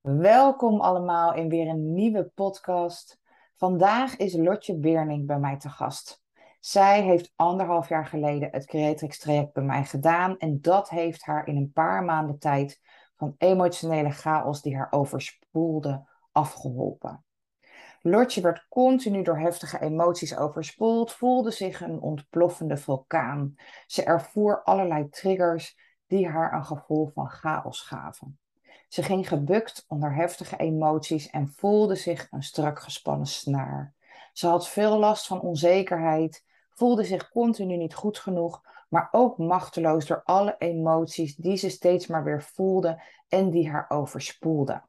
Welkom allemaal in weer een nieuwe podcast. Vandaag is Lotje Beerning bij mij te gast. Zij heeft anderhalf jaar geleden het Creatrix traject bij mij gedaan en dat heeft haar in een paar maanden tijd van emotionele chaos die haar overspoelde afgeholpen. Lotje werd continu door heftige emoties overspoeld, voelde zich een ontploffende vulkaan. Ze ervoer allerlei triggers die haar een gevoel van chaos gaven. Ze ging gebukt onder heftige emoties en voelde zich een strak gespannen snaar. Ze had veel last van onzekerheid, voelde zich continu niet goed genoeg, maar ook machteloos door alle emoties die ze steeds maar weer voelde en die haar overspoelden.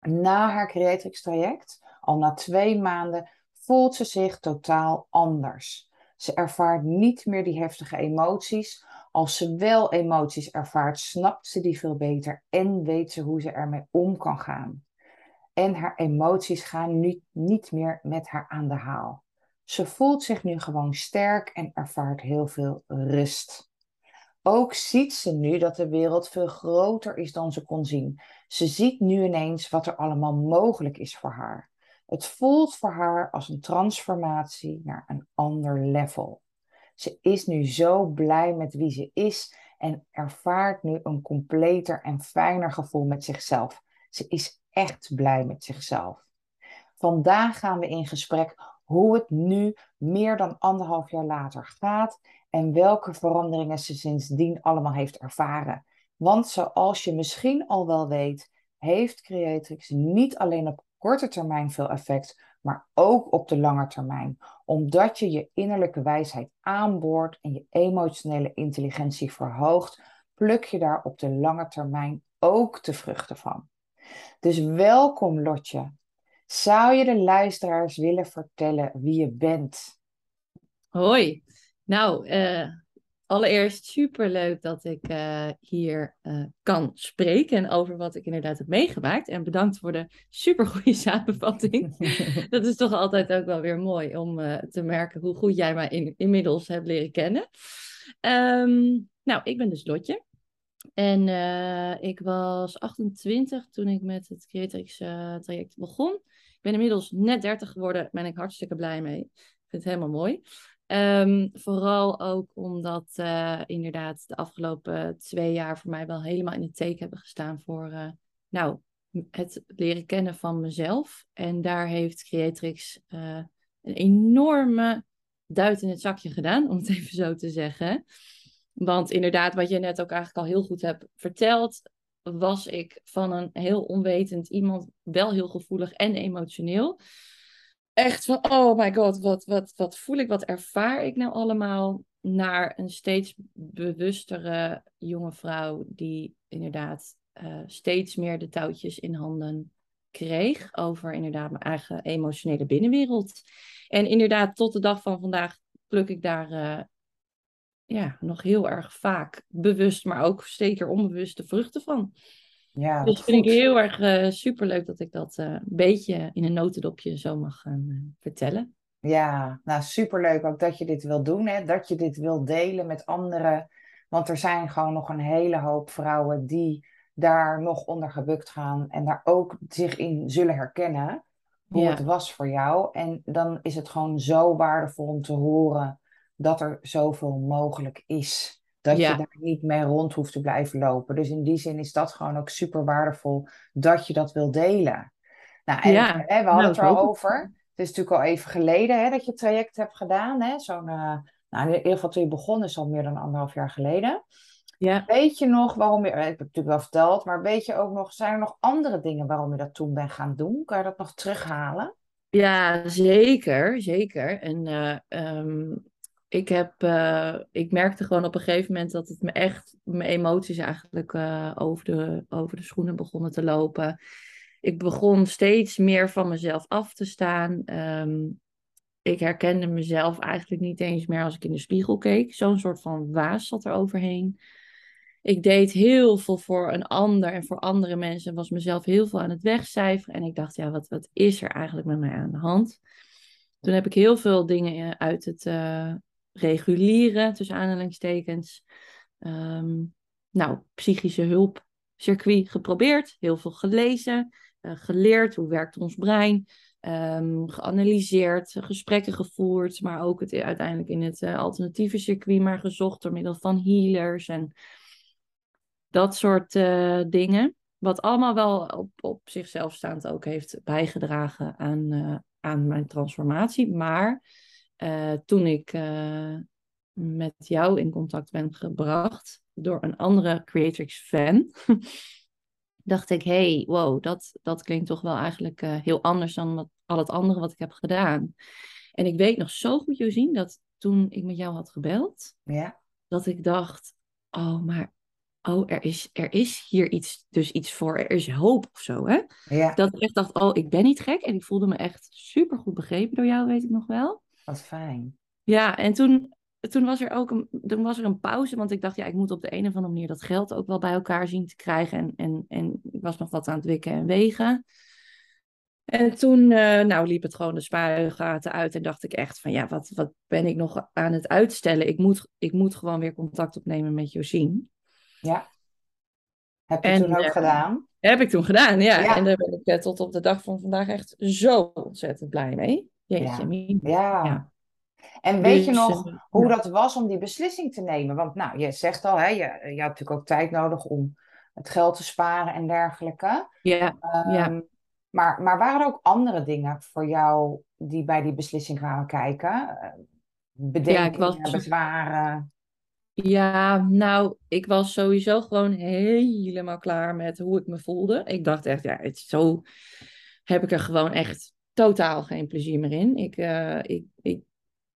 Na haar Creatrix traject, al na twee maanden, voelt ze zich totaal anders. Ze ervaart niet meer die heftige emoties, als ze wel emoties ervaart, snapt ze die veel beter en weet ze hoe ze ermee om kan gaan. En haar emoties gaan nu niet meer met haar aan de haal. Ze voelt zich nu gewoon sterk en ervaart heel veel rust. Ook ziet ze nu dat de wereld veel groter is dan ze kon zien. Ze ziet nu ineens wat er allemaal mogelijk is voor haar. Het voelt voor haar als een transformatie naar een ander level. Ze is nu zo blij met wie ze is en ervaart nu een completer en fijner gevoel met zichzelf. Ze is echt blij met zichzelf. Vandaag gaan we in gesprek hoe het nu meer dan anderhalf jaar later gaat en welke veranderingen ze sindsdien allemaal heeft ervaren. Want zoals je misschien al wel weet, heeft Creatrix niet alleen op korte termijn veel effect, maar ook op de lange termijn. Omdat je je innerlijke wijsheid aanboort en je emotionele intelligentie verhoogt, pluk je daar op de lange termijn ook de vruchten van. Dus welkom Lotje. Zou je de luisteraars willen vertellen wie je bent? Hoi. Nou, uh, allereerst super leuk dat ik uh, hier uh, kan spreken en over wat ik inderdaad heb meegemaakt. En bedankt voor de super goede samenvatting. dat is toch altijd ook wel weer mooi om uh, te merken hoe goed jij mij in, inmiddels hebt leren kennen. Um, nou, ik ben dus Lotje. En ik was 28 toen ik met het Creatrix traject begon. Ik ben inmiddels net 30 geworden, ben ik hartstikke blij mee. Ik vind het helemaal mooi. Um, vooral ook omdat uh, inderdaad de afgelopen twee jaar voor mij wel helemaal in het teken hebben gestaan voor uh, nou, het leren kennen van mezelf. En daar heeft Creatrix uh, een enorme duit in het zakje gedaan, om het even zo te zeggen. Want inderdaad, wat je net ook eigenlijk al heel goed hebt verteld, was ik van een heel onwetend iemand wel heel gevoelig en emotioneel echt van, oh my god, wat, wat, wat voel ik, wat ervaar ik nou allemaal? Naar een steeds bewustere jonge vrouw die inderdaad uh, steeds meer de touwtjes in handen kreeg over inderdaad mijn eigen emotionele binnenwereld. En inderdaad, tot de dag van vandaag pluk ik daar uh, ja, nog heel erg vaak bewust, maar ook zeker onbewust de vruchten van. Ja, dus vind ik heel erg uh, superleuk dat ik dat uh, een beetje in een notendopje zo mag gaan uh, vertellen. Ja, nou superleuk ook dat je dit wil doen, hè? dat je dit wil delen met anderen. Want er zijn gewoon nog een hele hoop vrouwen die daar nog onder gebukt gaan en daar ook zich in zullen herkennen hoe het was voor jou. En dan is het gewoon zo waardevol om te horen dat er zoveel mogelijk is. Dat je daar niet mee rond hoeft te blijven lopen. Dus in die zin is dat gewoon ook super waardevol dat je dat wil delen. Nou, en hè, we hadden nou, het er al over. Het is natuurlijk al even geleden hè, dat je het traject hebt gedaan. Hè? Zo'n, uh, nou, in ieder geval toen je begon is al meer dan anderhalf jaar geleden. Ja. Weet je nog waarom je, ik heb het natuurlijk wel verteld, maar weet je ook nog, zijn er nog andere dingen waarom je dat toen bent gaan doen? Kan je dat nog terughalen? Ja, zeker, zeker. En uh, um, ik, heb, uh, ik merkte gewoon op een gegeven moment dat het me echt, mijn emoties eigenlijk uh, over, de, over de schoenen begonnen te lopen. Ik begon steeds meer van mezelf af te staan. Um, ik herkende mezelf eigenlijk niet eens meer als ik in de spiegel keek. Zo'n soort van waas zat er overheen. Ik deed heel veel voor een ander en voor andere mensen. Was mezelf heel veel aan het wegcijferen. En ik dacht, ja, wat, wat is er eigenlijk met mij aan de hand? Toen heb ik heel veel dingen uit het, uh, reguliere, tussen aanhalingstekens, um, nou, psychische hulp circuit geprobeerd, heel veel gelezen, uh, geleerd hoe werkt ons brein, um, geanalyseerd, gesprekken gevoerd, maar ook het uiteindelijk in het uh, alternatieve circuit maar gezocht door middel van healers en dat soort uh, dingen. Wat allemaal wel op, op zichzelf staand ook heeft bijgedragen aan, aan mijn transformatie. Maar toen ik met jou in contact ben gebracht door een andere Creatrix fan, dacht ik, hey, wow, dat, dat klinkt toch wel eigenlijk uh, heel anders dan wat, al het andere wat ik heb gedaan. En ik weet nog zo goed, Josien, dat toen ik met jou had gebeld, ja. dat ik dacht, oh, maar oh, er is, er is hier iets, dus iets voor, er is hoop of zo, hè? Ja. Dat ik echt dacht, oh, ik ben niet gek. En ik voelde me echt super goed begrepen door jou, weet ik nog wel. Wat fijn. Ja, en toen toen was er ook een, toen was er een pauze, want ik dacht, ja, ik moet op de een of andere manier dat geld ook wel bij elkaar zien te krijgen. En, en, en ik was nog wat aan het wikken en wegen. En toen uh, nou, liep het gewoon de spuigaten uit en dacht ik echt van, ja, wat, wat ben ik nog aan het uitstellen? Ik moet, ik moet gewoon weer contact opnemen met Josien. Ja. Heb je en, toen ook uh, gedaan? Heb ik toen gedaan, ja. ja. En daar ben ik uh, tot op de dag van vandaag echt zo ontzettend blij mee. Jeetje, ja. ja. En weet je nog uh, hoe ja. dat was om die beslissing te nemen? Want nou, je zegt al, hè, je, je had natuurlijk ook tijd nodig om het geld te sparen en dergelijke. Ja, um, ja. Maar, maar waren er ook andere dingen voor jou die bij die beslissing kwamen kijken? Bedenkingen, ja, ik was... bezwaren? Ja, nou, ik was sowieso gewoon helemaal klaar met hoe ik me voelde. Ik dacht echt, ja, het, zo heb ik er gewoon echt totaal geen plezier meer in. Ik, uh, ik, ik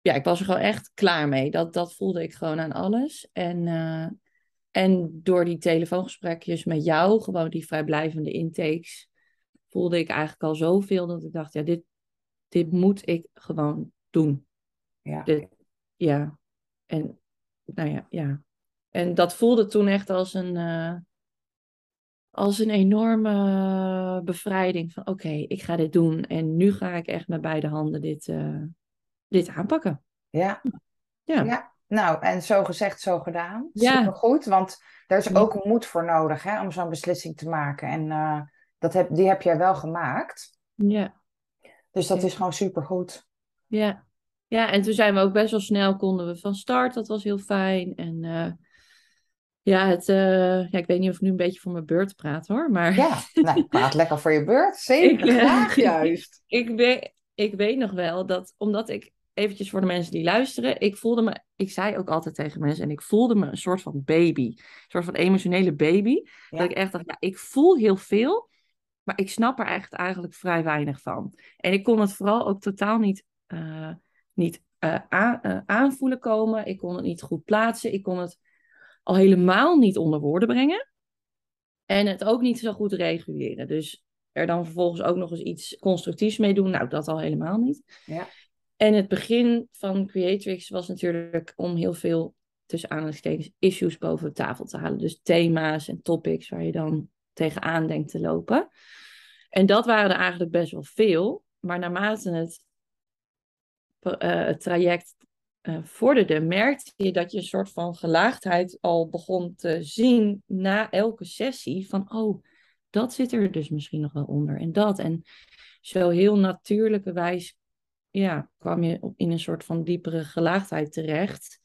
ja, ik was er gewoon echt klaar mee. Dat, dat voelde ik gewoon aan alles. En, uh, en door die telefoongesprekjes met jou, gewoon die vrijblijvende intakes, voelde ik eigenlijk al zoveel dat ik dacht, ja, dit, dit moet ik gewoon doen. Ja. Dit, ja. En nou ja, ja. En dat voelde toen echt als een, uh, als een enorme bevrijding van oké, okay, ik ga dit doen. En nu ga ik echt met beide handen dit, uh, dit aanpakken. Ja. ja. ja. Nou, en zo gezegd, zo gedaan. Ja. Supergoed, want daar is ook moed voor nodig hè, om zo'n beslissing te maken. En uh, dat heb, die heb jij wel gemaakt. Ja. Dus dat ja. is gewoon supergoed. Ja. ja, en toen zijn we ook best wel snel, konden we van start. Dat was heel fijn. En uh, ja, het, uh, ja, ik weet niet of ik nu een beetje voor mijn beurt praat hoor. Maar... Ja, nou, praat lekker voor je beurt. Zeker, ik, graag juist. Ik weet, ik weet nog wel dat, omdat ik eventjes voor de mensen die luisteren. Ik voelde me, ik zei ook altijd tegen mensen, en ik voelde me een soort van baby. Een soort van emotionele baby. Ja. Dat ik echt dacht, ja, ik voel heel veel, maar ik snap er echt eigenlijk vrij weinig van. En ik kon het vooral ook totaal niet, uh, niet uh, aan, uh, aanvoelen komen. Ik kon het niet goed plaatsen. Ik kon het al helemaal niet onder woorden brengen. En het ook niet zo goed reguleren. Dus er dan vervolgens ook nog eens iets constructiefs mee doen. Nou, dat al helemaal niet. Ja. En het begin van Creatrix was natuurlijk om heel veel tussen aanhalingstekens issues boven tafel te halen. Dus thema's en topics waar je dan tegenaan denkt te lopen. En dat waren er eigenlijk best wel veel. Maar naarmate het, uh, het traject uh, vorderde, merkte je dat je een soort van gelaagdheid al begon te zien na elke sessie. Van, oh, dat zit er dus misschien nog wel onder. En dat. En zo heel natuurlijke wijs ja, kwam je in een soort van diepere gelaagdheid terecht.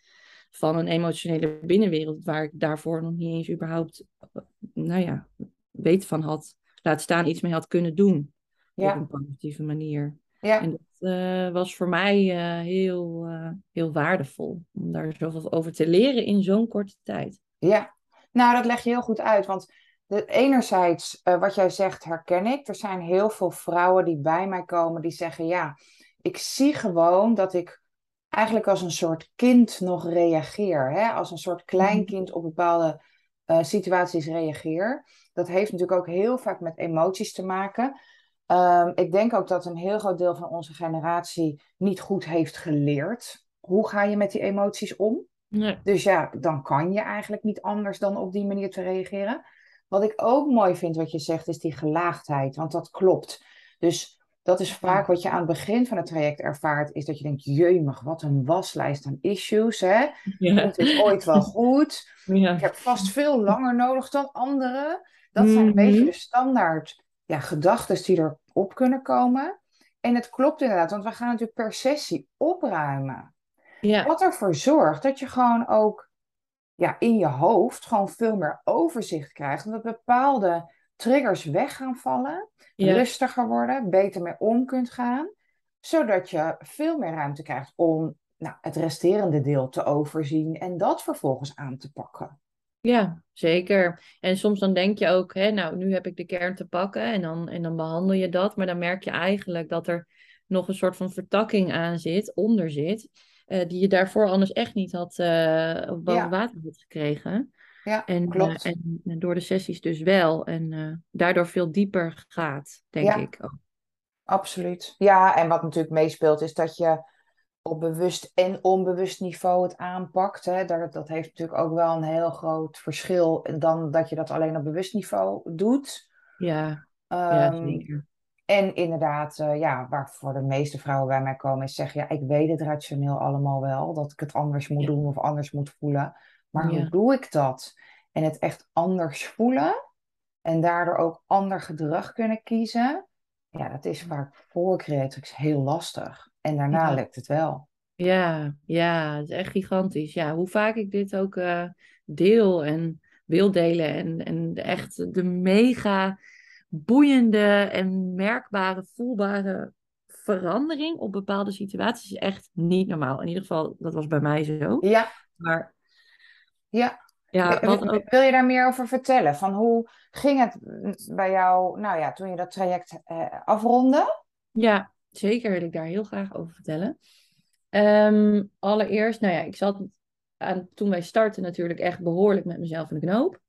Van een emotionele binnenwereld waar ik daarvoor nog niet eens überhaupt, nou ja, weet van had. Laat staan iets mee had kunnen doen. Ja. Op een positieve manier. Ja. En dat uh, was voor mij uh, heel, uh, heel waardevol. Om daar zoveel over te leren in zo'n korte tijd. Ja, nou dat leg je heel goed uit. Want de, enerzijds, wat jij zegt, herken ik. Er zijn heel veel vrouwen die bij mij komen die zeggen: Ja, ik zie gewoon dat ik eigenlijk als een soort kind nog reageer. Hè? Als een soort kleinkind op bepaalde situaties reageer. Dat heeft natuurlijk ook heel vaak met emoties te maken. Um, ik denk ook dat een heel groot deel van onze generatie niet goed heeft geleerd. Hoe ga je met die emoties om? Nee. Dus ja, dan kan je eigenlijk niet anders dan op die manier te reageren. Wat ik ook mooi vind wat je zegt, is die gelaagdheid. Want dat klopt. Dus dat is vaak wat je aan het begin van het traject ervaart, is dat je denkt, jeumig, wat een waslijst aan issues, hè? Ja. Komt dit ooit wel goed? Ja. Ik heb vast veel langer nodig dan anderen. Dat zijn een beetje Mhm. de standaard ja, gedachten die erop kunnen komen. En het klopt inderdaad, want we gaan natuurlijk per sessie opruimen. Ja, Wat ervoor zorgt dat je gewoon ook ja, in je hoofd gewoon veel meer overzicht krijgt. Omdat bepaalde triggers weg gaan vallen, ja, rustiger worden, beter mee om kunt gaan. Zodat je veel meer ruimte krijgt om nou, het resterende deel te overzien en dat vervolgens aan te pakken. Ja, zeker. En soms dan denk je ook, hè, nou, nu heb ik de kern te pakken en dan, en dan behandel je dat. Maar dan merk je eigenlijk dat er nog een soort van vertakking aan zit, onder zit, eh, die je daarvoor anders echt niet had eh, boven Ja. water had gekregen. Ja, En, eh, klopt. en, en door de sessies dus wel. En daardoor veel dieper gaat, denk Ja. ik. Absoluut. Ja, en wat natuurlijk meespeelt is dat je op bewust en onbewust niveau het aanpakt. Hè. Daar, dat heeft natuurlijk ook wel een heel groot verschil dan dat je dat alleen op bewust niveau doet. Ja, ja, Ehm, zeker. en inderdaad, eh, ja, waar voor de meeste vrouwen bij mij komen is zeggen, ja, ik weet het rationeel allemaal wel, dat ik het anders moet Ja. doen of anders moet voelen. Maar Ja. hoe doe ik dat? En het echt anders voelen en daardoor ook ander gedrag kunnen kiezen. Ja, dat is vaak voor Creatrix heel lastig. En daarna Ja. lukt het wel. Ja, ja, het is echt gigantisch. Ja, hoe vaak ik dit ook eh, deel en wil delen. En, en echt de mega boeiende en merkbare, voelbare verandering op bepaalde situaties is echt niet normaal. In ieder geval, dat was bij mij zo. Ja, Maar ja. ja, Wil- wat ook. Wil je daar meer over vertellen? Van hoe ging het bij jou, nou ja, toen je dat traject eh, afronde? Ja, zeker wil ik daar heel graag over vertellen. Ehm, allereerst, nou ja, ik zat aan, toen wij startten natuurlijk echt behoorlijk met mezelf in de knoop.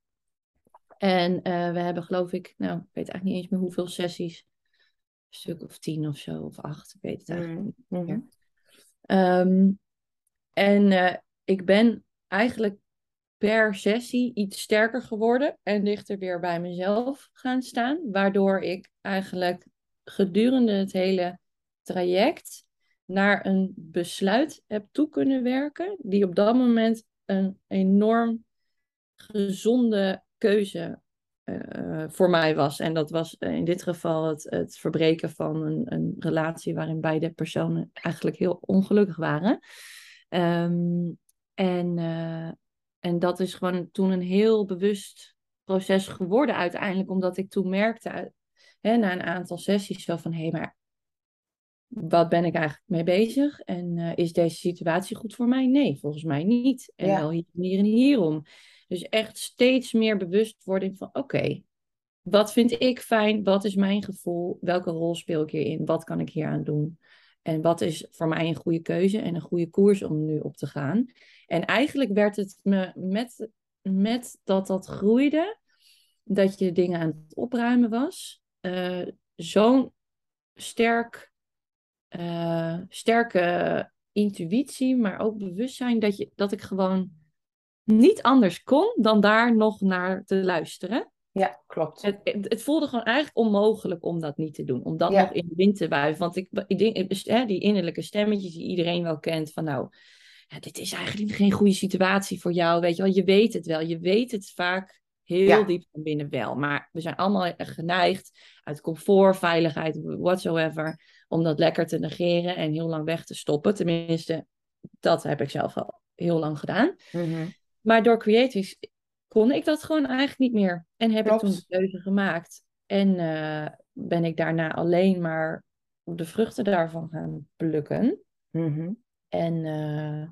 En eh, we hebben geloof ik, nou, ik weet eigenlijk niet eens meer hoeveel sessies. Een stuk of tien of zo, of acht, ik weet het eigenlijk niet Mhm. meer. Ehm, en eh, ik ben eigenlijk per sessie iets sterker geworden en dichter weer bij mezelf gaan staan. Waardoor ik eigenlijk gedurende het hele traject naar een besluit heb toe kunnen werken, die op dat moment een enorm gezonde keuze eh, voor mij was. En dat was eh, in dit geval het, het verbreken van een, een relatie waarin beide personen eigenlijk heel ongelukkig waren. Ehm, en, eh, en dat is gewoon toen een heel bewust proces geworden uiteindelijk, omdat ik toen merkte hè, na een aantal sessies zo van hé, maar wat ben ik eigenlijk mee bezig? En eh, is deze situatie goed voor mij? Nee, volgens mij niet. En Ja. wel hier, hier en hierom. Dus echt steeds meer bewustwording van oké, wat vind ik fijn? Wat is mijn gevoel? Welke rol speel ik hierin? Wat kan ik hier aan doen? En wat is voor mij een goede keuze en een goede koers om nu op te gaan? En eigenlijk werd het me met, met dat dat groeide, dat je dingen aan het opruimen was, eh, zo'n sterk, eh, sterke intuïtie, maar ook bewustzijn dat, je, dat ik gewoon niet anders kon dan daar nog naar te luisteren. Ja, klopt. Het, het, het voelde gewoon eigenlijk onmogelijk om dat niet te doen. Om dat Ja. nog in de wind te wuiven. Want ik, ik denk, hè, die innerlijke stemmetjes die iedereen wel kent. Van nou, ja, dit is eigenlijk geen goede situatie voor jou. Weet je wel, je weet het wel. Je weet het vaak heel Ja. diep van binnen wel. Maar we zijn allemaal geneigd uit comfort, veiligheid, whatsoever. Om dat lekker te negeren en heel lang weg te stoppen. Tenminste, dat heb ik zelf al heel lang gedaan. Mhm. Maar door Creatives kon ik dat gewoon eigenlijk niet meer. En heb ik toen de keuze gemaakt. En eh, ben ik daarna alleen maar de vruchten daarvan gaan plukken. Mhm. En eh,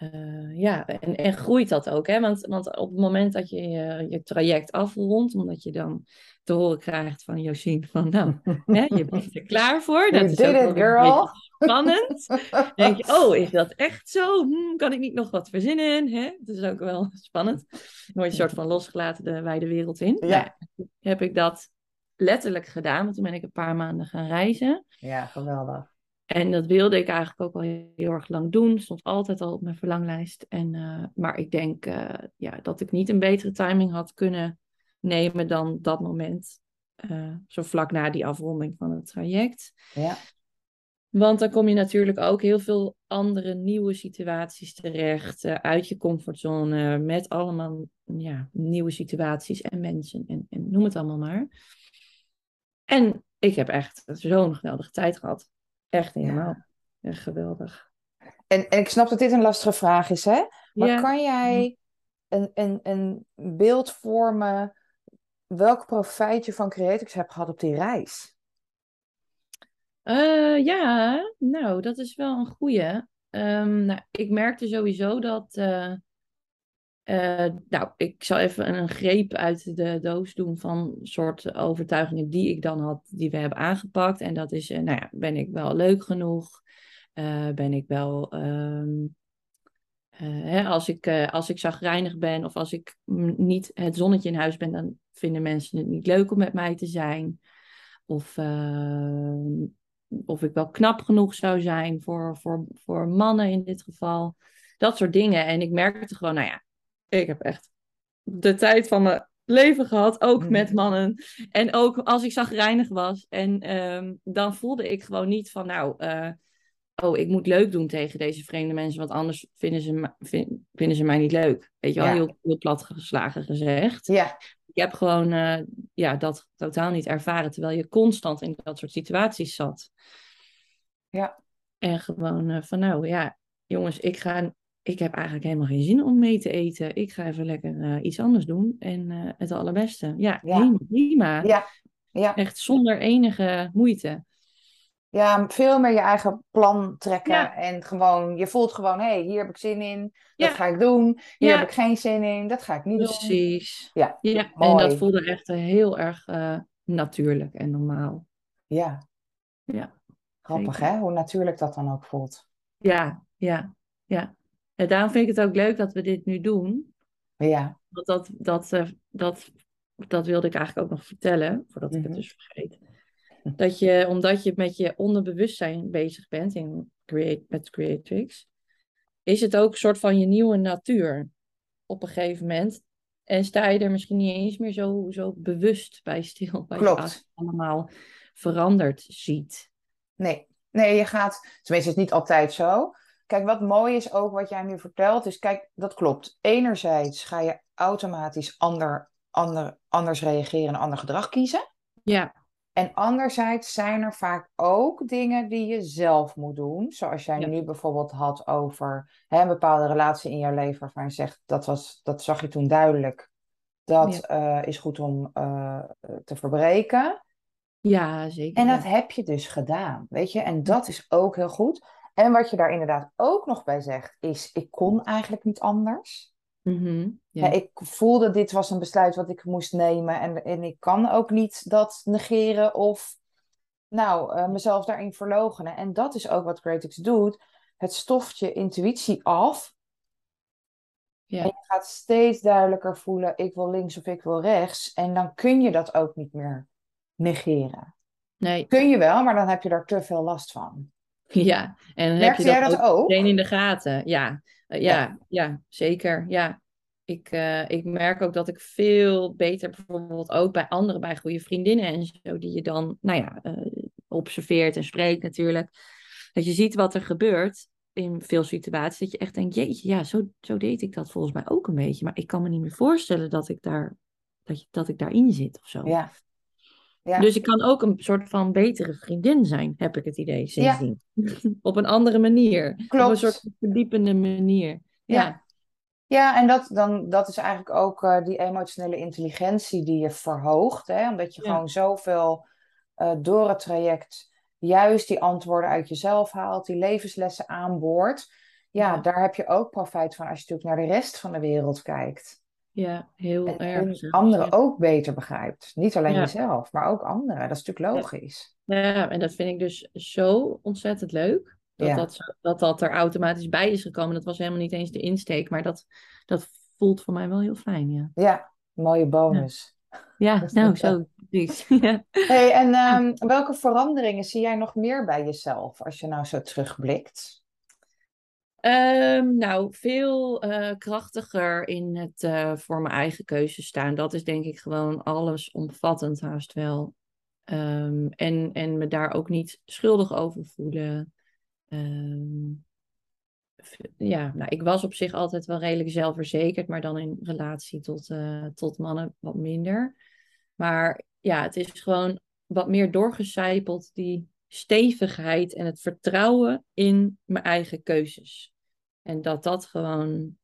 eh, ja, en, en groeit dat ook. Hè? Want, want op het moment dat je je, je traject afrondt, omdat je dan te horen krijgt van Josien van nou, hè, je bent er klaar voor. You Dat is did ook it, girl. spannend. Dan denk je, oh, is dat echt zo? Hm, kan ik niet nog wat verzinnen? Hè? Dat is ook wel spannend. Dan word je een soort van losgelaten de wijde wereld in. Ja. Nou ja, heb ik dat letterlijk gedaan, want toen ben ik een paar maanden gaan reizen. Ja, geweldig. En dat wilde ik eigenlijk ook al heel, heel erg lang doen. Stond altijd al op mijn verlanglijst. En, eh, maar ik denk eh, ja, dat ik niet een betere timing had kunnen nemen dan dat moment. eh, zo vlak na die afronding van het traject. Ja. Want dan kom je natuurlijk ook heel veel andere nieuwe situaties terecht. uit je comfortzone. Met allemaal ja, nieuwe situaties en mensen. En, en noem het allemaal maar. En ik heb echt zo'n geweldige tijd gehad. Echt helemaal. Ja. Echt geweldig. En, en ik snap dat dit een lastige vraag is, hè? Maar ja. kan jij een, een, een beeld vormen welk profijt je van Creatix hebt gehad op die reis? Uh, ja, nou, dat is wel een goeie. Um, nou, ik merkte sowieso dat. Uh, uh, nou, ik zal even een greep uit de doos doen van soort overtuigingen die ik dan had, die we hebben aangepakt. En dat is, nou ja, ben ik wel leuk genoeg? ben ik wel. Um, hè, als, ik, als ik zagrijnig ben of als ik niet het zonnetje in huis ben, dan vinden mensen het niet leuk om met mij te zijn. Of ehm, of ik wel knap genoeg zou zijn voor, voor, voor mannen in dit geval. Dat soort dingen. En ik merkte gewoon, nou ja, ik heb echt de tijd van mijn leven gehad, ook met mm. mannen. En ook als ik zagrijnig was. En um, dan voelde ik gewoon niet van, nou, uh, oh, ik moet leuk doen tegen deze vreemde mensen, want anders vinden ze, vind, vinden ze mij niet leuk. Weet je wel, ja. heel, heel plat geslagen gezegd. Ja. Ik heb gewoon uh, ja, dat totaal niet ervaren, terwijl je constant in dat soort situaties zat. Ja. En gewoon uh, van nou ja, jongens, ik, ga, ik heb eigenlijk helemaal geen zin om mee te eten. Ik ga even lekker uh, iets anders doen. En uh, het allerbeste. Ja, ja. Helemaal prima. Ja. ja. Echt zonder enige moeite. Ja, veel meer je eigen plan trekken. Ja. En gewoon, je voelt gewoon, hé, hey, hier heb ik zin in. Dat ja. ga ik doen. Hier heb ik geen zin in. Dat ga ik niet Precies. doen. Precies. Ja, ja. en dat voelde echt heel erg natuurlijk en normaal. Ja. Ja. Grappig hè, hoe natuurlijk dat dan ook voelt. Ja, ja, ja. En daarom vind ik het ook leuk dat we dit nu doen. Ja. Want dat, dat, uh, dat, dat wilde ik eigenlijk ook nog vertellen, voordat ik mm -hmm. het dus vergeet. Dat je, omdat je met je onderbewustzijn bezig bent in create, met Creatrix, is het ook een soort van je nieuwe natuur op een gegeven moment. En sta je er misschien niet eens meer zo, zo bewust bij stil. Bij Klopt. je allemaal veranderd ziet. Nee, nee, je gaat, tenminste, het is niet altijd zo. Kijk, wat mooi is ook wat jij nu vertelt, is kijk, dat klopt. Enerzijds ga je automatisch ander, ander, anders reageren en ander gedrag kiezen. Ja. En anderzijds zijn er vaak ook dingen die je zelf moet doen. Zoals jij ja. nu bijvoorbeeld had over hè, een bepaalde relatie in jouw leven waarvan je zegt, dat, was, dat zag je toen duidelijk. Dat ja. uh, is goed om uh, te verbreken. Ja, zeker. En dat heb je dus gedaan, weet je. En dat is ook heel goed. En wat je daar inderdaad ook nog bij zegt, is ik kon eigenlijk niet anders. Mm -hmm, ja. Ja, ik voelde dit was een besluit wat ik moest nemen. En, en ik kan ook niet dat negeren of nou, uh, mezelf daarin verlogenen. En dat is ook wat Creatix doet. Het stoft je intuïtie af. En je gaat steeds duidelijker voelen, ik wil links of ik wil rechts. En dan kun je dat ook niet meer negeren. Nee. Kun je wel, maar dan heb je daar te veel last van. Ja, en Merkte heb je jij dat ook? meteen in de gaten. Ja, uh, ja, Ja. ja, zeker. Ja. Ik, uh, ik merk ook dat ik veel beter bijvoorbeeld ook bij anderen, bij goede vriendinnen en zo, die je dan, nou ja, uh, observeert en spreekt natuurlijk. Dat je ziet wat er gebeurt in veel situaties. Dat je echt denkt, jeetje, ja, zo, zo deed ik dat volgens mij ook een beetje. Maar ik kan me niet meer voorstellen dat ik, daar, dat, je, dat ik daarin zit of zo. Ja. Ja. Dus ik kan ook een soort van betere vriendin zijn, heb ik het idee sindsdien. Ja. Op een andere manier. Klopt. Op een soort verdiepende manier. Ja. Ja, ja en dat, dan, dat is eigenlijk ook uh, die emotionele intelligentie die je verhoogt. Hè? Omdat je gewoon zoveel uh, door het traject juist die antwoorden uit jezelf haalt, die levenslessen aanboort. Ja. daar heb je ook profijt van als je natuurlijk naar de rest van de wereld kijkt. Ja, heel En, erg. en anderen ja. ook beter begrijpt. Niet alleen Ja. jezelf, maar ook anderen. Dat is natuurlijk logisch. Ja, en dat vind ik dus zo ontzettend leuk. Dat, Ja. dat, dat dat er automatisch bij is gekomen. Dat was helemaal niet eens de insteek, maar dat, dat voelt voor mij wel heel fijn, ja. Ja, mooie bonus. Ja, nou zo, precies. Ja. Hey, en ehm, welke veranderingen zie jij nog meer bij jezelf als je nou zo terugblikt? Ehm, nou, veel eh, krachtiger in het eh, voor mijn eigen keuze staan. Dat is denk ik gewoon allesomvattend haast wel. Ehm, en, en me daar ook niet schuldig over voelen. Ehm, ja, nou, ik was op zich altijd wel redelijk zelfverzekerd, maar dan in relatie tot, uh, tot mannen wat minder. Maar ja, het is gewoon wat meer doorgecijpeld, die stevigheid en het vertrouwen in mijn eigen keuzes. En dat dat gewoon,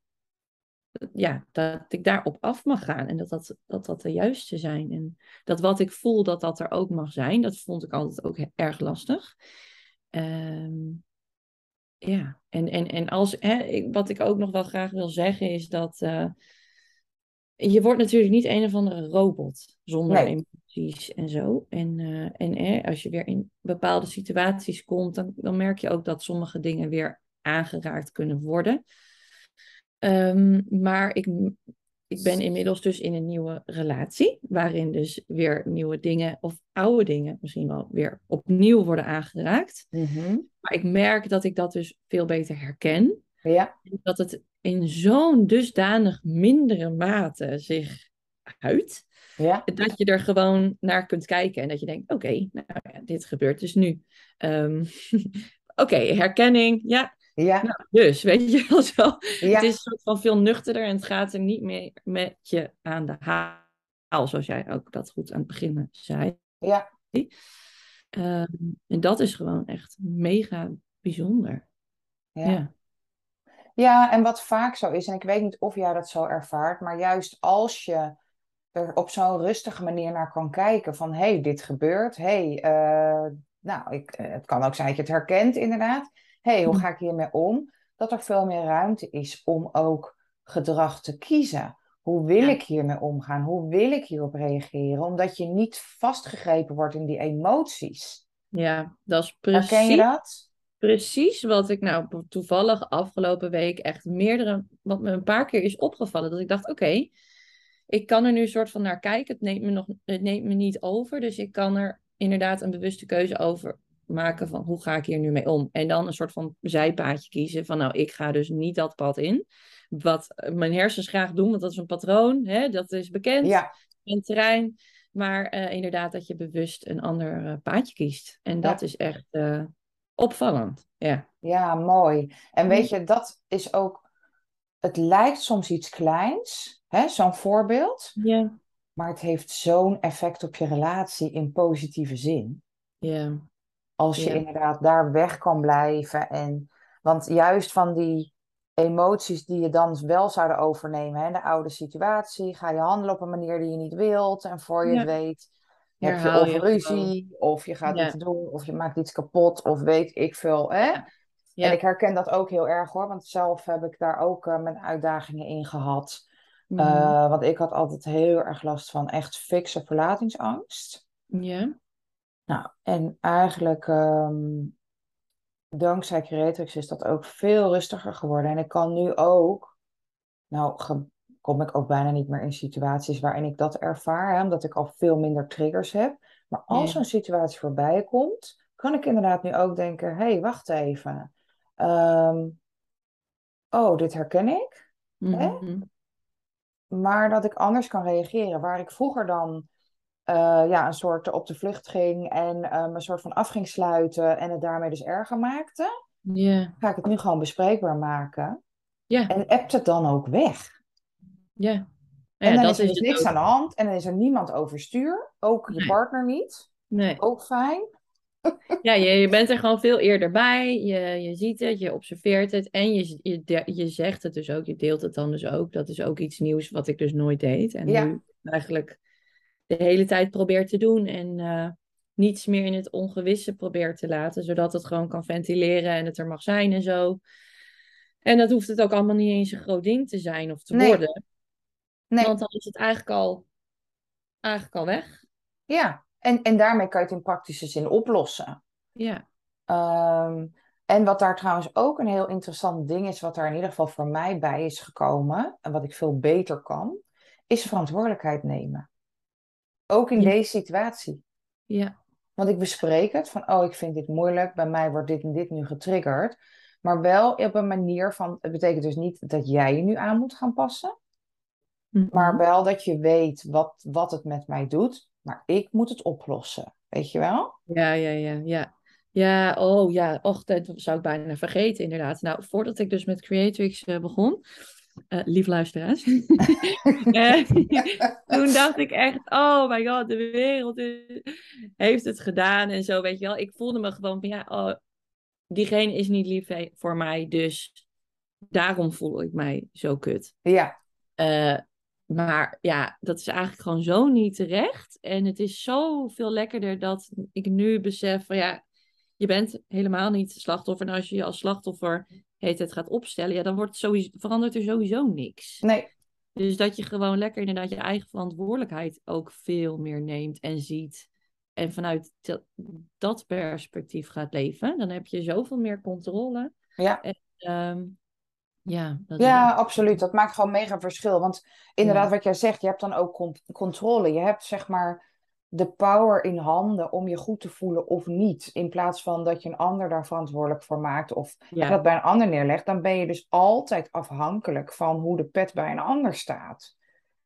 ja, dat ik daarop af mag gaan en dat dat, dat dat de juiste zijn. En dat wat ik voel, dat dat er ook mag zijn, dat vond ik altijd ook erg lastig. Um, ja, en, en, en als, hè, wat ik ook nog wel graag wil zeggen is dat uh, je wordt natuurlijk niet een of andere robot zonder emoties en zo. En, uh, en als je weer in bepaalde situaties komt, dan, dan merk je ook dat sommige dingen weer aangeraakt kunnen worden. Um, maar ik, ik ben inmiddels dus in een nieuwe relatie, waarin dus weer nieuwe dingen of oude dingen misschien wel weer opnieuw worden aangeraakt. Mm Maar ik merk dat ik dat dus veel beter herken. Ja. Dat het in zo'n dusdanig mindere mate zich uit. Ja. Dat je er gewoon naar kunt kijken en dat je denkt, oké, nou ja, dit gebeurt dus nu. Um, oké, herkenning, ja, ja. nou, dus, weet je wel zo. Ja. Het is een soort van veel nuchterder en het gaat er niet meer met je aan de haal, zoals jij ook dat goed aan het begin zei. Ja. Um, en dat is gewoon echt mega bijzonder. Ja. ja. Ja, en wat vaak zo is, en ik weet niet of jij dat zo ervaart, maar juist als je er op zo'n rustige manier naar kan kijken van hé, hey, dit gebeurt, hé, hey, uh, nou, ik, het kan ook zijn dat je het herkent inderdaad, hé, hey, hoe ga ik hiermee om? Dat er veel meer ruimte is om ook gedrag te kiezen. Hoe wil Ja. ik hiermee omgaan? Hoe wil ik hierop reageren? Omdat je niet vastgegrepen wordt in die emoties. Ja, dat is Herken je precies, dat? precies wat ik nou toevallig afgelopen week echt meerdere, wat me een paar keer is opgevallen. Dat ik dacht, oké, ik kan er nu een soort van naar kijken. Het neemt me nog, het neemt me niet over. Dus ik kan er inderdaad een bewuste keuze over maken van hoe ga ik hier nu mee om. En dan een soort van zijpaadje kiezen van nou, ik ga dus niet dat pad in. Wat mijn hersens graag doen, want dat is een patroon, hè? dat is bekend, Ja, een terrein. Maar eh, inderdaad dat je bewust een ander eh, paadje kiest. En dat is echt eh, opvallend. Ja. ja, mooi. En weet je, dat is ook. Het lijkt soms iets kleins, hè, zo'n voorbeeld. Ja. Maar het heeft zo'n effect op je relatie in positieve zin. Ja. Als je Ja. inderdaad daar weg kan blijven. En, want juist van die emoties die je dan wel zouden overnemen, hè, de oude situatie, ga je handelen op een manier die je niet wilt. En voor je Ja. het weet, heb je of je ruzie, of je gaat Ja. iets doen, of je maakt iets kapot, of weet ik veel. Hè? Ja. En ik herken dat ook heel erg hoor, want zelf heb ik daar ook eh, mijn uitdagingen in gehad. Mhm. Eh, want ik had altijd heel erg last van echt fikse verlatingsangst. ja. Nou, en eigenlijk ehm, dankzij Creatrix is dat ook veel rustiger geworden. En ik kan nu ook, nou kom ik ook bijna niet meer in situaties waarin ik dat ervaar, hè, omdat ik al veel minder triggers heb. Maar als Ja. zo'n situatie voorbij komt, kan ik inderdaad nu ook denken, hé, hey, wacht even. Ehm, oh, dit herken ik. Mhm. Maar dat ik anders kan reageren. Waar ik vroeger dan eh, ja, een soort op de vlucht ging en ehm, een soort van af ging sluiten en het daarmee dus erger maakte, ga ik het nu gewoon bespreekbaar maken. Ja. En appt het dan ook weg. Ja. En dan dat is er dus niks ook. aan de hand en dan is er niemand overstuur. Ook je partner niet. Nee. Ook fijn. Ja, je, je bent er gewoon veel eerder bij. Je, je ziet het, je observeert het en je, je, de- je zegt het dus ook. Je deelt het dan dus ook. Dat is ook iets nieuws wat ik dus nooit deed. En Ja. nu eigenlijk de hele tijd probeer te doen. En eh, niets meer in het ongewisse probeer te laten. Zodat het gewoon kan ventileren en het er mag zijn en zo. En dat hoeft het ook allemaal niet eens een groot ding te zijn of te Nee. worden. Nee. Want dan is het eigenlijk al, eigenlijk al weg. Ja. En, en daarmee kan je het in praktische zin oplossen. Ja. Ehm, en wat daar trouwens ook een heel interessant ding is, wat daar in ieder geval voor mij bij is gekomen, en wat ik veel beter kan, is verantwoordelijkheid nemen. Ook in Ja. deze situatie. Ja. Want ik bespreek het van, oh, ik vind dit moeilijk, bij mij wordt dit en dit nu getriggerd. Maar wel op een manier van, het betekent dus niet dat jij je nu aan moet gaan passen, Mhm. maar wel dat je weet wat, wat het met mij doet. Maar ik moet het oplossen. Weet je wel? Ja, ja, ja, ja. Ja, oh ja, och, dat zou ik bijna vergeten inderdaad. Nou, voordat ik dus met Creatrix uh, begon, uh, lief luisteraars, uh, toen dacht ik echt, oh my god, de wereld heeft het gedaan en zo, weet je wel. Ik voelde me gewoon van, ja, oh, diegene is niet lief voor mij, dus daarom voel ik mij zo kut. Ja. Maar ja, dat is eigenlijk gewoon zo niet terecht. En het is zo veel lekkerder dat ik nu besef van ja, je bent helemaal niet slachtoffer. En als je je als slachtoffer heet het gaat opstellen, ja, dan wordt sowieso, verandert er sowieso niks. Nee. Dus dat je gewoon lekker inderdaad je eigen verantwoordelijkheid ook veel meer neemt en ziet. En vanuit dat perspectief gaat leven, dan heb je zoveel meer controle. Ja. En, um, ja, dat ja absoluut. Dat maakt gewoon mega verschil. Want inderdaad, wat jij zegt, je hebt dan ook controle. Je hebt zeg maar de power in handen om je goed te voelen of niet. In plaats van dat je een ander daar verantwoordelijk voor maakt of ja. dat bij een ander neerlegt. Dan ben je dus altijd afhankelijk van hoe de pet bij een ander staat.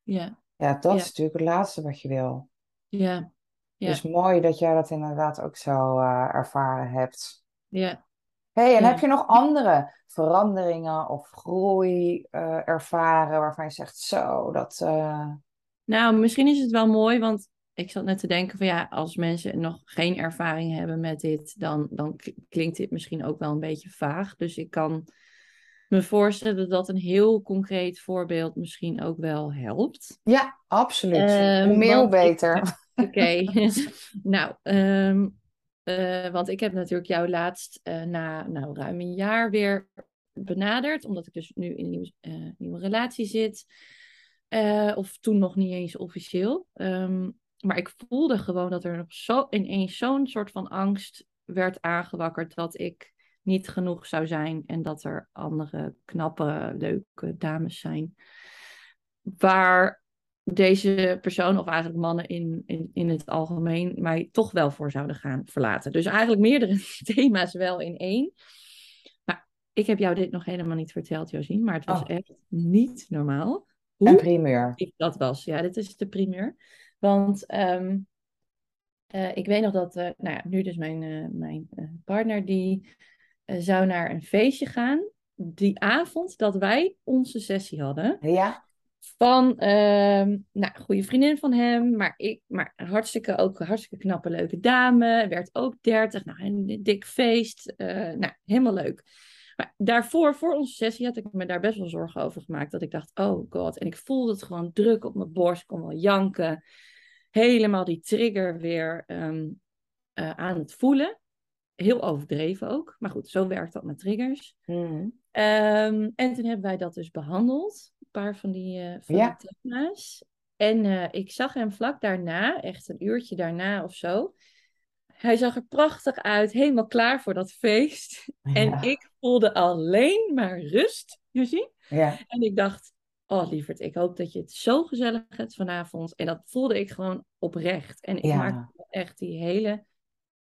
Ja. Ja, dat is natuurlijk het laatste wat je wil. Ja. ja. Dus mooi dat jij dat inderdaad ook zo uh, ervaren hebt. Ja. Hey, en heb je nog andere veranderingen of groei uh, ervaren waarvan je zegt zo, dat... Uh... Nou, misschien is het wel mooi, want ik zat net te denken van ja, als mensen nog geen ervaring hebben met dit, dan, dan klinkt dit misschien ook wel een beetje vaag. Dus ik kan me voorstellen dat een heel concreet voorbeeld misschien ook wel helpt. Ja, absoluut. Um, hoe meer, hoe beter. Oké, nou, um, uh, want ik heb natuurlijk jou laatst uh, na nou, ruim een jaar weer benaderd, omdat ik dus nu in een nieuwe, uh, nieuwe relatie zit. of toen nog niet eens officieel. Um, maar ik voelde gewoon dat er nog zo ineens zo'n soort van angst werd aangewakkerd dat ik niet genoeg zou zijn en dat er andere knappe, leuke dames zijn. Waar deze persoon, of eigenlijk mannen in, in, in het algemeen, mij toch wel voor zouden gaan verlaten. Dus eigenlijk meerdere thema's wel in één. Maar ik heb jou dit nog helemaal niet verteld, Josien, maar het was oh. echt niet normaal. Hoe een primeur. Dat was, ja, dit is de primeur. Want um, uh, ik weet nog dat, uh, nou ja, nu dus mijn, uh, mijn partner, die zou naar een feestje gaan. Die avond dat wij onze sessie hadden. Ja. Van, um, nou, goede vriendin van hem, maar ik, maar hartstikke ook hartstikke knappe, leuke dame. Werd ook 30, nou, een dik feest. nou, helemaal leuk. Maar daarvoor, voor onze sessie, had ik me daar best wel zorgen over gemaakt. Dat ik dacht, oh god. En ik voelde het gewoon druk op mijn borst. Ik kon wel janken helemaal die trigger weer um, uh, aan het voelen. Heel overdreven ook. Maar goed, zo werkt dat met triggers. Mm. Um, en toen hebben wij dat dus behandeld. Paar van die, uh, van ja. die thema's. En uh, ik zag hem vlak daarna, echt een uurtje daarna of zo. Hij zag er prachtig uit, helemaal klaar voor dat feest. Ja. En ik voelde alleen maar rust, je ziet. Ja. En ik dacht, oh lieverd, ik hoop dat je het zo gezellig hebt vanavond. En dat voelde ik gewoon oprecht. En ik Ja. maakte echt die hele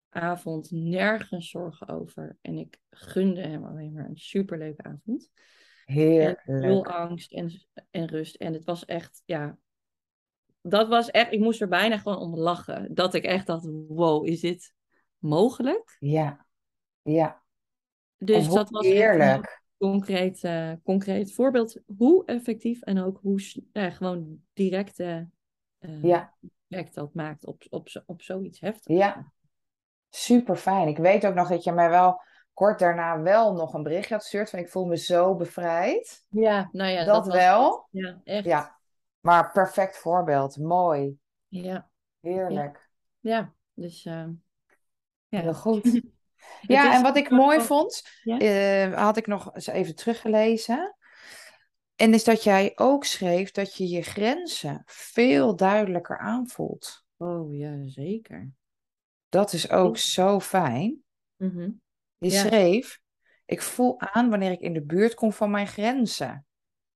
avond nergens zorgen over. En ik gunde hem alleen maar een superleuke avond. En Heerlijk. angst en, en rust. En het was echt, ja, dat was echt, ik moest er bijna gewoon om lachen. Dat ik echt dacht, wow, is dit mogelijk? Ja. Ja. Dus hoe dat was echt een heerlijk. concreet, eh, concreet voorbeeld hoe effectief en ook hoe gewoon directe eh, Ja. dat maakt op, op, op zoiets heftigs. Ja. Super fijn. Ik weet ook nog dat je mij wel kort daarna wel nog een berichtje had gestuurd van ik voel me zo bevrijd. Ja, nou ja, Dat dat was wel. Ja, echt. Ja. Maar perfect voorbeeld. Mooi. Ja, Heerlijk. ja. Dus eh, ja. Heel goed. Ja, en wat ik mooi vond, Ja? eh, had ik nog eens even teruggelezen. En is dat jij ook schreef dat je je grenzen veel duidelijker aanvoelt. Oh ja, zeker. Dat is ook zo fijn. Mhm. Ja. schreef, ik voel aan wanneer ik in de buurt kom van mijn grenzen.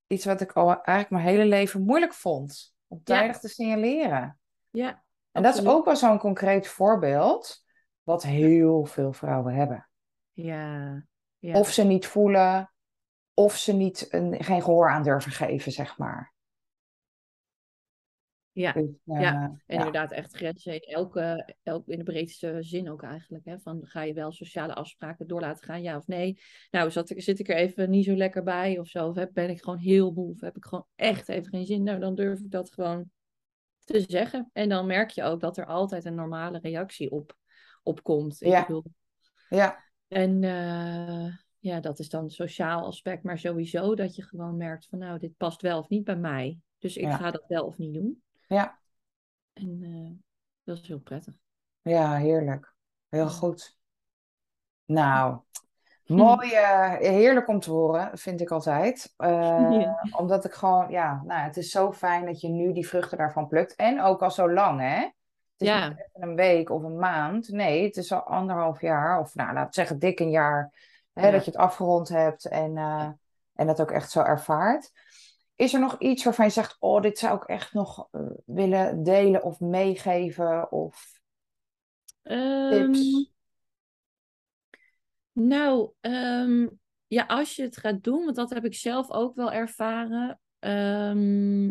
Iets wat ik al eigenlijk mijn hele leven moeilijk vond. Om Ja. tijdig te signaleren. Ja, En dat is ook wel zo'n concreet voorbeeld. Wat heel veel vrouwen hebben. Ja, ja. Of ze niet voelen. Of ze niet een, geen gehoor aan durven geven, zeg maar. Ja, Dus, eh, ja. En ja. inderdaad echt grenzen in elke, elke, in de breedste zin ook eigenlijk. Hè? Van ga je wel sociale afspraken door laten gaan, ja of nee? Nou, zat ik, zit ik er even niet zo lekker bij of zo? Of heb- ben ik gewoon heel moe? Of heb ik gewoon echt even geen zin? Nou, dan durf ik dat gewoon te zeggen. En dan merk je ook dat er altijd een normale reactie op, op komt. Ik Ja. bedoel, ja, en eh, ja, dat is dan sociaal aspect. Maar sowieso dat je gewoon merkt van nou, dit past wel of niet bij mij. Dus ik Ja. ga dat wel of niet doen. Ja, En eh, dat is heel prettig. ja, heerlijk. Heel goed. Nou, mooi, heerlijk om te horen, vind ik altijd. Eh, Ja. Omdat ik gewoon, ja, nou, het is zo fijn dat je nu die vruchten daarvan plukt. En ook al zo lang, hè? Het is Ja. niet even een week of een maand. Nee, het is al anderhalf jaar, of nou, laat zeggen, dik een jaar, hè, Ja. dat je het afgerond hebt en, eh, en dat ook echt zo ervaart. Is er nog iets waarvan je zegt, oh, dit zou ik echt nog eh, willen delen of meegeven? Of tips? Ehm, nou, ehm, ja, als je het gaat doen, want dat heb ik zelf ook wel ervaren. Ehm,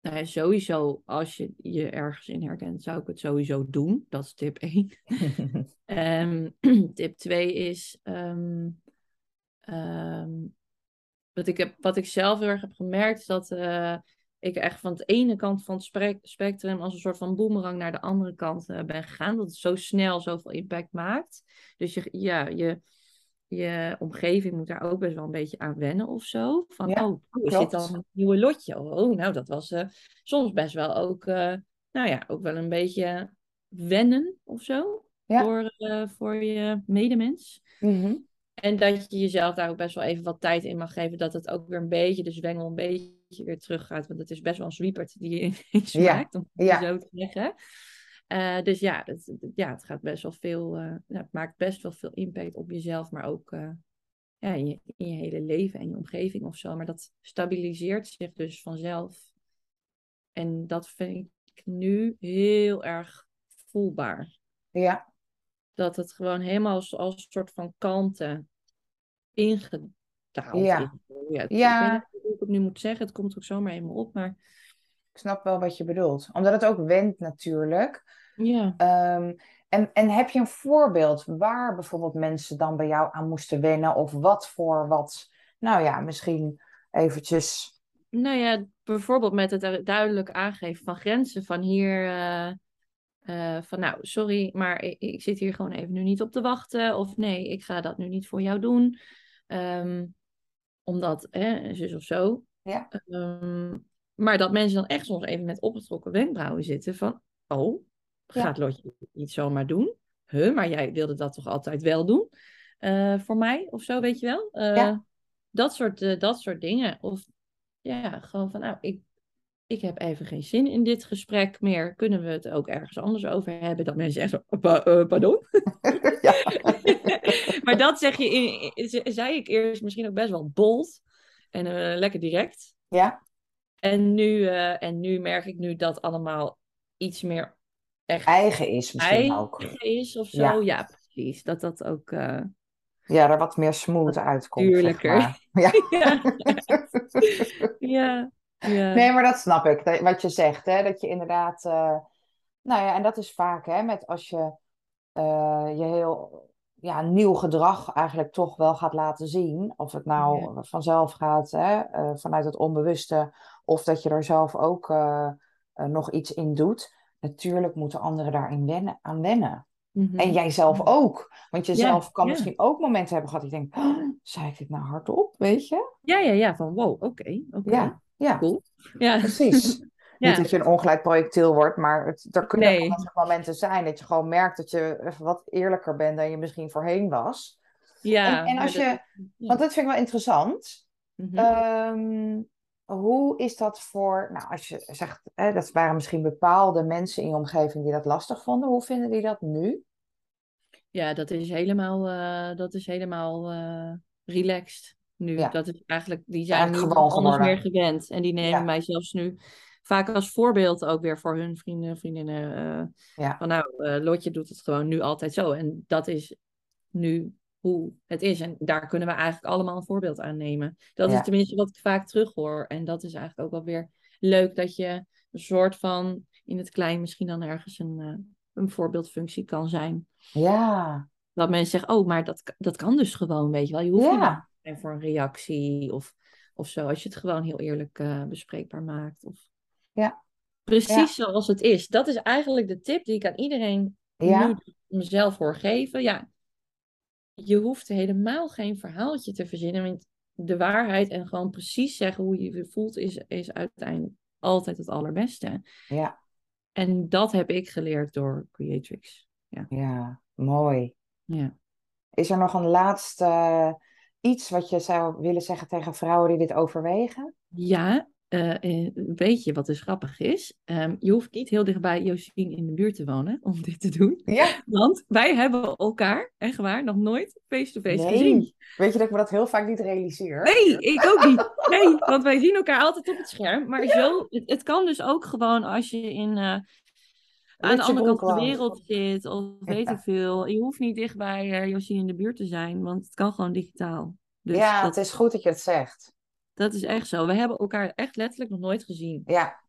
nou ja, sowieso, als je je ergens in herkent, zou ik het sowieso doen. Dat is tip 1. Ehm, tip 2 is. Wat, ik heb, wat ik zelf heel erg heb gemerkt, is dat eh, ik echt van de ene kant van het spectrum als een soort van boemerang naar de andere kant eh, ben gegaan. Dat het zo snel zoveel impact maakt. Dus je, ja, je, je omgeving moet daar ook best wel een beetje aan wennen of zo. Van, Ja, oh, oh, is dit dan een nieuwe lotje? Oh, nou, dat was eh, soms best wel ook, nou ja, ook wel een beetje wennen of zo. Ja. Voor, voor je medemens. Mhm. En dat je jezelf daar ook best wel even wat tijd in mag geven. Dat het ook weer een beetje, de zwengel een beetje weer terug gaat. Want het is best wel een sweepert die je ineens Ja, maakt, om het ja. zo te zeggen. Eh, dus ja het, ja, het gaat best wel veel, eh, het maakt best wel veel impact op jezelf, maar ook eh, ja, in, je, in je hele leven en je omgeving of zo. Maar dat stabiliseert zich dus vanzelf. En dat vind ik nu heel erg voelbaar Ja, dat het gewoon helemaal als, als een soort van kalmte ingedaald Ja. is. Ja, het- Ja. Ik weet niet hoe ik het nu moet zeggen, het komt ook zomaar in me op, maar ik snap wel wat je bedoelt. Omdat het ook wendt natuurlijk. ja. Ehm, en, en heb je een voorbeeld waar bijvoorbeeld mensen dan bij jou aan moesten wennen? Of wat voor wat, nou ja, misschien eventjes... Nou ja, bijvoorbeeld met het du- duidelijk aangeven van grenzen, van hier, eh, eh, van nou, sorry, maar ik, ik zit hier gewoon even nu niet op te wachten, of nee, ik ga dat nu niet voor jou doen, Ehm, omdat, hè, zus of zo. Ja. Ehm, maar dat mensen dan echt soms even met opgetrokken wenkbrauwen zitten van, oh, Ja. gaat Lotje niet zomaar doen? Huh, maar jij wilde dat toch altijd wel doen? eh, voor mij of zo, weet je wel? Eh, Ja. dat, soort, dat soort dingen. Of ja, gewoon van, nou, ik, ik heb even geen zin in dit gesprek meer. Kunnen we het ook ergens anders over hebben? Dat mensen "Pa- eh, pardon? maar dat zeg je, in, zei ik eerst misschien ook best wel bold en eh, lekker direct. ja, En nu, eh, en nu merk ik nu dat allemaal iets meer echt eigen is misschien eigen ook. is of zo. Ja. Ja, precies. Dat dat ook... Ja, er wat meer smooth uitkomt, zeg maar. Ja. ja. ja, ja. Nee, maar dat snap ik, dat- wat je zegt, hè? Dat je inderdaad, eh, nou ja, en dat is vaak, hè, met als je eh, je heel ja, nieuw gedrag eigenlijk toch wel gaat laten zien, of het nou vanzelf gaat, hè, eh, vanuit het onbewuste, of dat je er zelf ook nog iets in doet. Natuurlijk moeten anderen daarin wennen, aan wennen. Mhm. En jij zelf ook. Want je Ja, zelf kan ja. misschien ook momenten hebben gehad dat je denkt, "Oh, zei ik dit nou hardop, weet je? Ja, ja, ja, van wow, oké, oké. Ja, ja, Cool. Ja, precies. Ja. Niet dat je een ongelijk projectiel wordt, maar het, er kunnen Nee. ook momenten zijn dat je gewoon merkt dat je even wat eerlijker bent dan je misschien voorheen was. ja. en en als dat- je, want dat vind ik wel interessant. Mhm. Ehm, hoe is dat voor, nou als je zegt, hè, dat waren misschien bepaalde mensen in je omgeving die dat lastig vonden. Hoe vinden die dat nu? Ja, dat is helemaal, eh, dat is helemaal eh, relaxed nu. Ja. Dat is eigenlijk, die zijn nu gewoon anders meer gewend. En die nemen Ja. mij zelfs nu vaak als voorbeeld ook weer voor hun vrienden, vriendinnen. eh, Ja. Van nou, eh, Lotje doet het gewoon nu altijd zo. En dat is nu hoe het is. En daar kunnen we eigenlijk allemaal een voorbeeld aan nemen. Dat is tenminste wat ik vaak terughoor. En dat is eigenlijk ook wel weer leuk dat je soort van in het klein misschien dan ergens een, uh, een voorbeeldfunctie kan zijn. Ja. Dat mensen zeggen, oh, maar dat, dat kan dus gewoon, weet je wel. Je hoeft ja. Niet voor een reactie of, of zo. Als je het gewoon heel eerlijk uh, bespreekbaar maakt. Of... Ja. Precies zoals het is. Dat is eigenlijk de tip die ik aan iedereen ja. nu mezelf hoor geven. Ja, je hoeft helemaal geen verhaaltje te verzinnen. Want de waarheid en gewoon precies zeggen hoe je je voelt, is, is uiteindelijk altijd het allerbeste. Ja. En dat heb ik geleerd door Creatrix. Ja, ja mooi. Ja. Is er nog een laatste iets wat je zou willen zeggen tegen vrouwen die dit overwegen? Ja, uh, weet je wat dus grappig is? Um, je hoeft niet heel dichtbij Josien in de buurt te wonen om dit te doen. Ja. Want wij hebben elkaar, echt waar, nog nooit face-to-face -face gezien. Weet je dat ik me dat heel vaak niet realiseer? Nee, ik ook niet. Nee, want wij zien elkaar altijd op het scherm. Maar zo, het, het, kan dus ook gewoon als je in... Uh, aan de andere kant van de wereld zit, of weet ik veel. Je hoeft niet dicht bij Josien in de buurt te zijn, want het kan gewoon digitaal. Dus ja, dat... het is goed dat je het zegt. Dat is echt zo. We hebben elkaar echt letterlijk nog nooit gezien. Ja.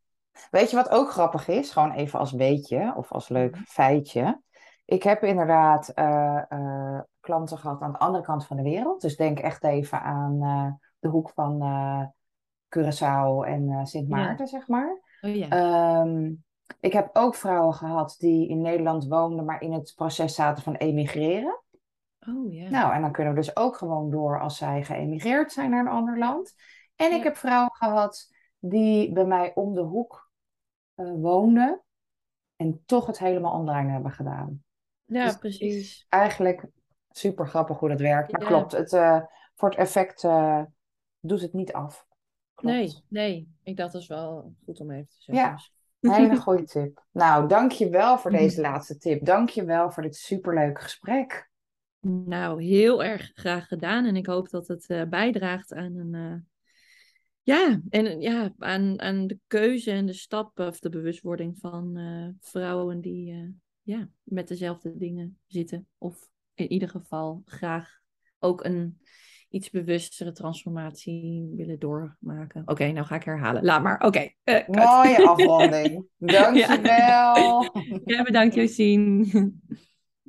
Weet je wat ook grappig is? Gewoon even als weetje of als leuk mhm. feitje. Ik heb inderdaad uh, uh, klanten gehad aan de andere kant van de wereld. Dus denk echt even aan uh, de hoek van Curaçao en Sint Maarten, ja. zeg maar. Oh, ja. um, ik heb ook vrouwen gehad die in Nederland woonden, maar in het proces zaten van emigreren. Oh, ja. Nou, en dan kunnen we dus ook gewoon door als zij geëmigreerd zijn naar een ander land. En ik heb vrouwen gehad die bij mij om de hoek uh, woonden en toch het helemaal online hebben gedaan. Ja, dus precies. Eigenlijk super grappig hoe dat werkt. Maar klopt, het, uh, voor het effect uh, doet het niet af. Klopt. Nee, nee. Ik dacht dat is wel goed om even te zeggen. Ja, een hele goede tip. Nou, dank je wel voor deze laatste tip. Dank je wel voor dit superleuke gesprek. Nou, heel erg graag gedaan. En ik hoop dat het uh, bijdraagt aan een. Uh, ja, en ja, aan, aan de keuze en de stappen of de bewustwording van uh, vrouwen die ja, met dezelfde dingen zitten. Of in ieder geval graag ook een iets bewustere transformatie willen doormaken. Oké, okay, nou ga ik herhalen. Laat maar. Oké. Okay, Mooie afronding. Dankjewel. Ja, ja bedankt Josien.